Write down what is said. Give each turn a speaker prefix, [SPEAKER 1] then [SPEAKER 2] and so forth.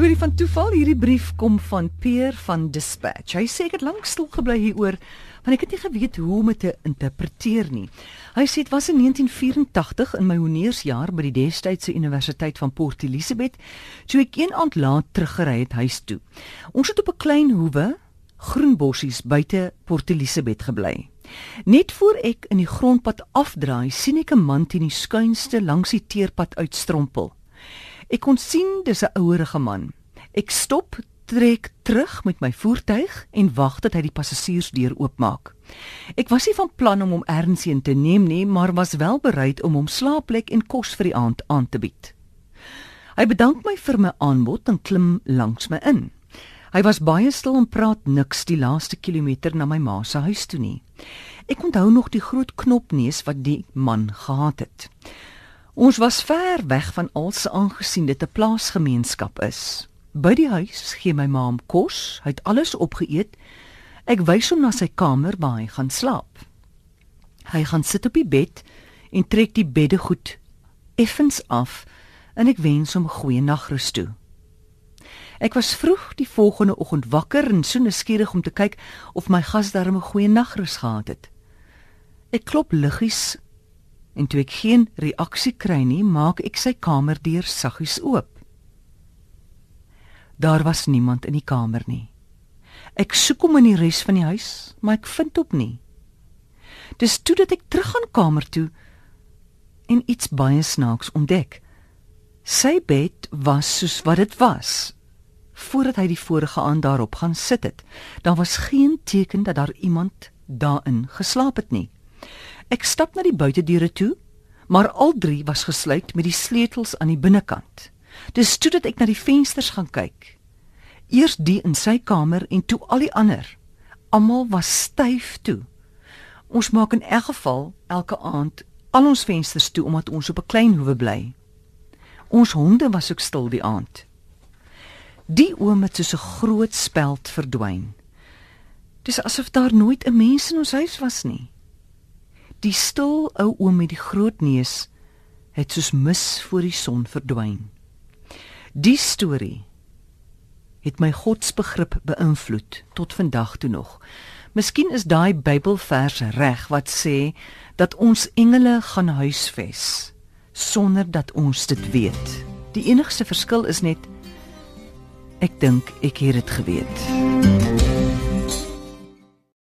[SPEAKER 1] Storie van toeval, hierdie brief kom van Peer van Dispatch. Hy sê ek het lank stil gebly hieroor want ek het nie geweet hoe om dit te interpreteer nie. Hy sê dit was in 1984 in my honeursjaar by die destydse Universiteit van Port Elizabeth, toe ek een aand laat teruggery het huis toe. Ons het op 'n klein hoewe, groen bossies buite Port Elizabeth gebly. Net voor ek in die grondpad afdraai, sien ek 'n man teen die skuinste langs die teerpad uitstrompel. Ek kon sien dis 'n ouerige man. Ek stop, trek terug met my voertuig en wag dat hy die passasiersdeur oopmaak. Ek was nie van plan om hom ergens heen te neem nie, maar was wel bereid om hom slaapplek en kos vir die aand aan te bied. Hy bedank my vir my aanbod en klim langs my in. Hy was baie stil en praat niks die laaste kilometer na my ma se huis toe nie. Ek onthou nog die groot knopneus wat die man gehad het. Ons was ver weg van alse aangesien dit 'n plaasgemeenskap is. By die huis gee my ma hom kos, hy het alles opgeëet. Ek wys hom na sy kamer waar hy gaan slaap. Hy gaan sit op die bed en trek die beddegoed effens af en ek wens hom 'n goeie nagrus toe. Ek was vroeg die volgende oggend wakker en so nuuskierig om te kyk of my gas darm 'n goeie nagrus gehad het. Ek klop liggies en toe ek geen reaksie kry nie, maak ek sy kamerdeur saggies oop. Daar was niemand in die kamer nie. Ek soek hom in die res van die huis, maar ek vind hom nie. Dis toe dat ek terug gaan kamer toe en iets baie snaaks ontdek. Sy bed was soos wat dit was voordat hy die vorige aand daarop gaan sit het. Daar was geen teken dat daar iemand daarin geslaap het nie. Ek stap na die buitedeure toe, maar al drie was gesluit met die sleutels aan die binnekant. Dis toe dat ek na die vensters gaan kyk. Eers die in sy kamer en toe al die ander. Almal was styf toe. Ons maak in elk geval elke aand al ons vensters toe omdat ons op 'n klein hoewe bly. Ons honde was ook stil die aand. Die oom het soos 'n groot speld verdwyn. Dis asof daar nooit 'n mens in ons huis was nie. Die stil ou oom met die groot neus het soos mis voor die son verdwyn. Die storie het my godsbegrip beïnvloed tot vandag toe nog. Miskien is daai Bybelvers reg wat sê dat ons engele gaan huisves sonder dat ons dit weet. Die enigste verskil is net ek dink ek het dit geweet.